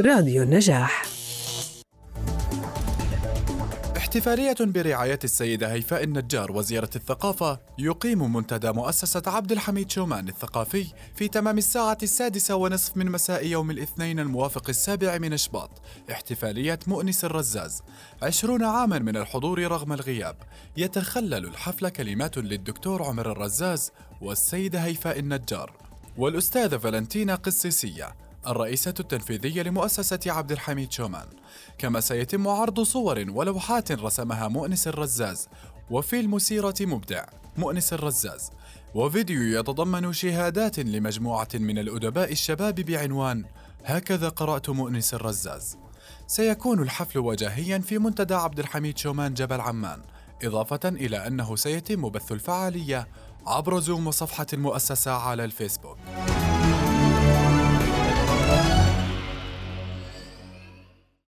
راديو النجاح. احتفالية برعاية السيدة هيفاء النجار وزيرة الثقافة يقيم منتدى مؤسسة عبد الحميد شومان الثقافي في تمام الساعة السادسة ونصف من مساء يوم الاثنين الموافق السابع من شباط احتفالية مؤنس الرزاز. عشرون عاما من الحضور رغم الغياب. يتخلل الحفل كلمات للدكتور عمر الرزاز والسيدة هيفاء النجار. والأستاذة فالنتينا قسيسية. الرئيسة التنفيذية لمؤسسة عبد الحميد شومان. كما سيتم عرض صور ولوحات رسمها مؤنس الرزاز وفيلم سيرة مبدع مؤنس الرزاز. وفيديو يتضمن شهادات لمجموعة من الأدباء الشباب بعنوان هكذا قرأت مؤنس الرزاز سيكون الحفل وجاهيا في منتدى عبد الحميد شومان جبل عمان إضافة إلى أنه سيتم بث الفعالية عبر زوم وصفحة المؤسسة على الفيسبوك.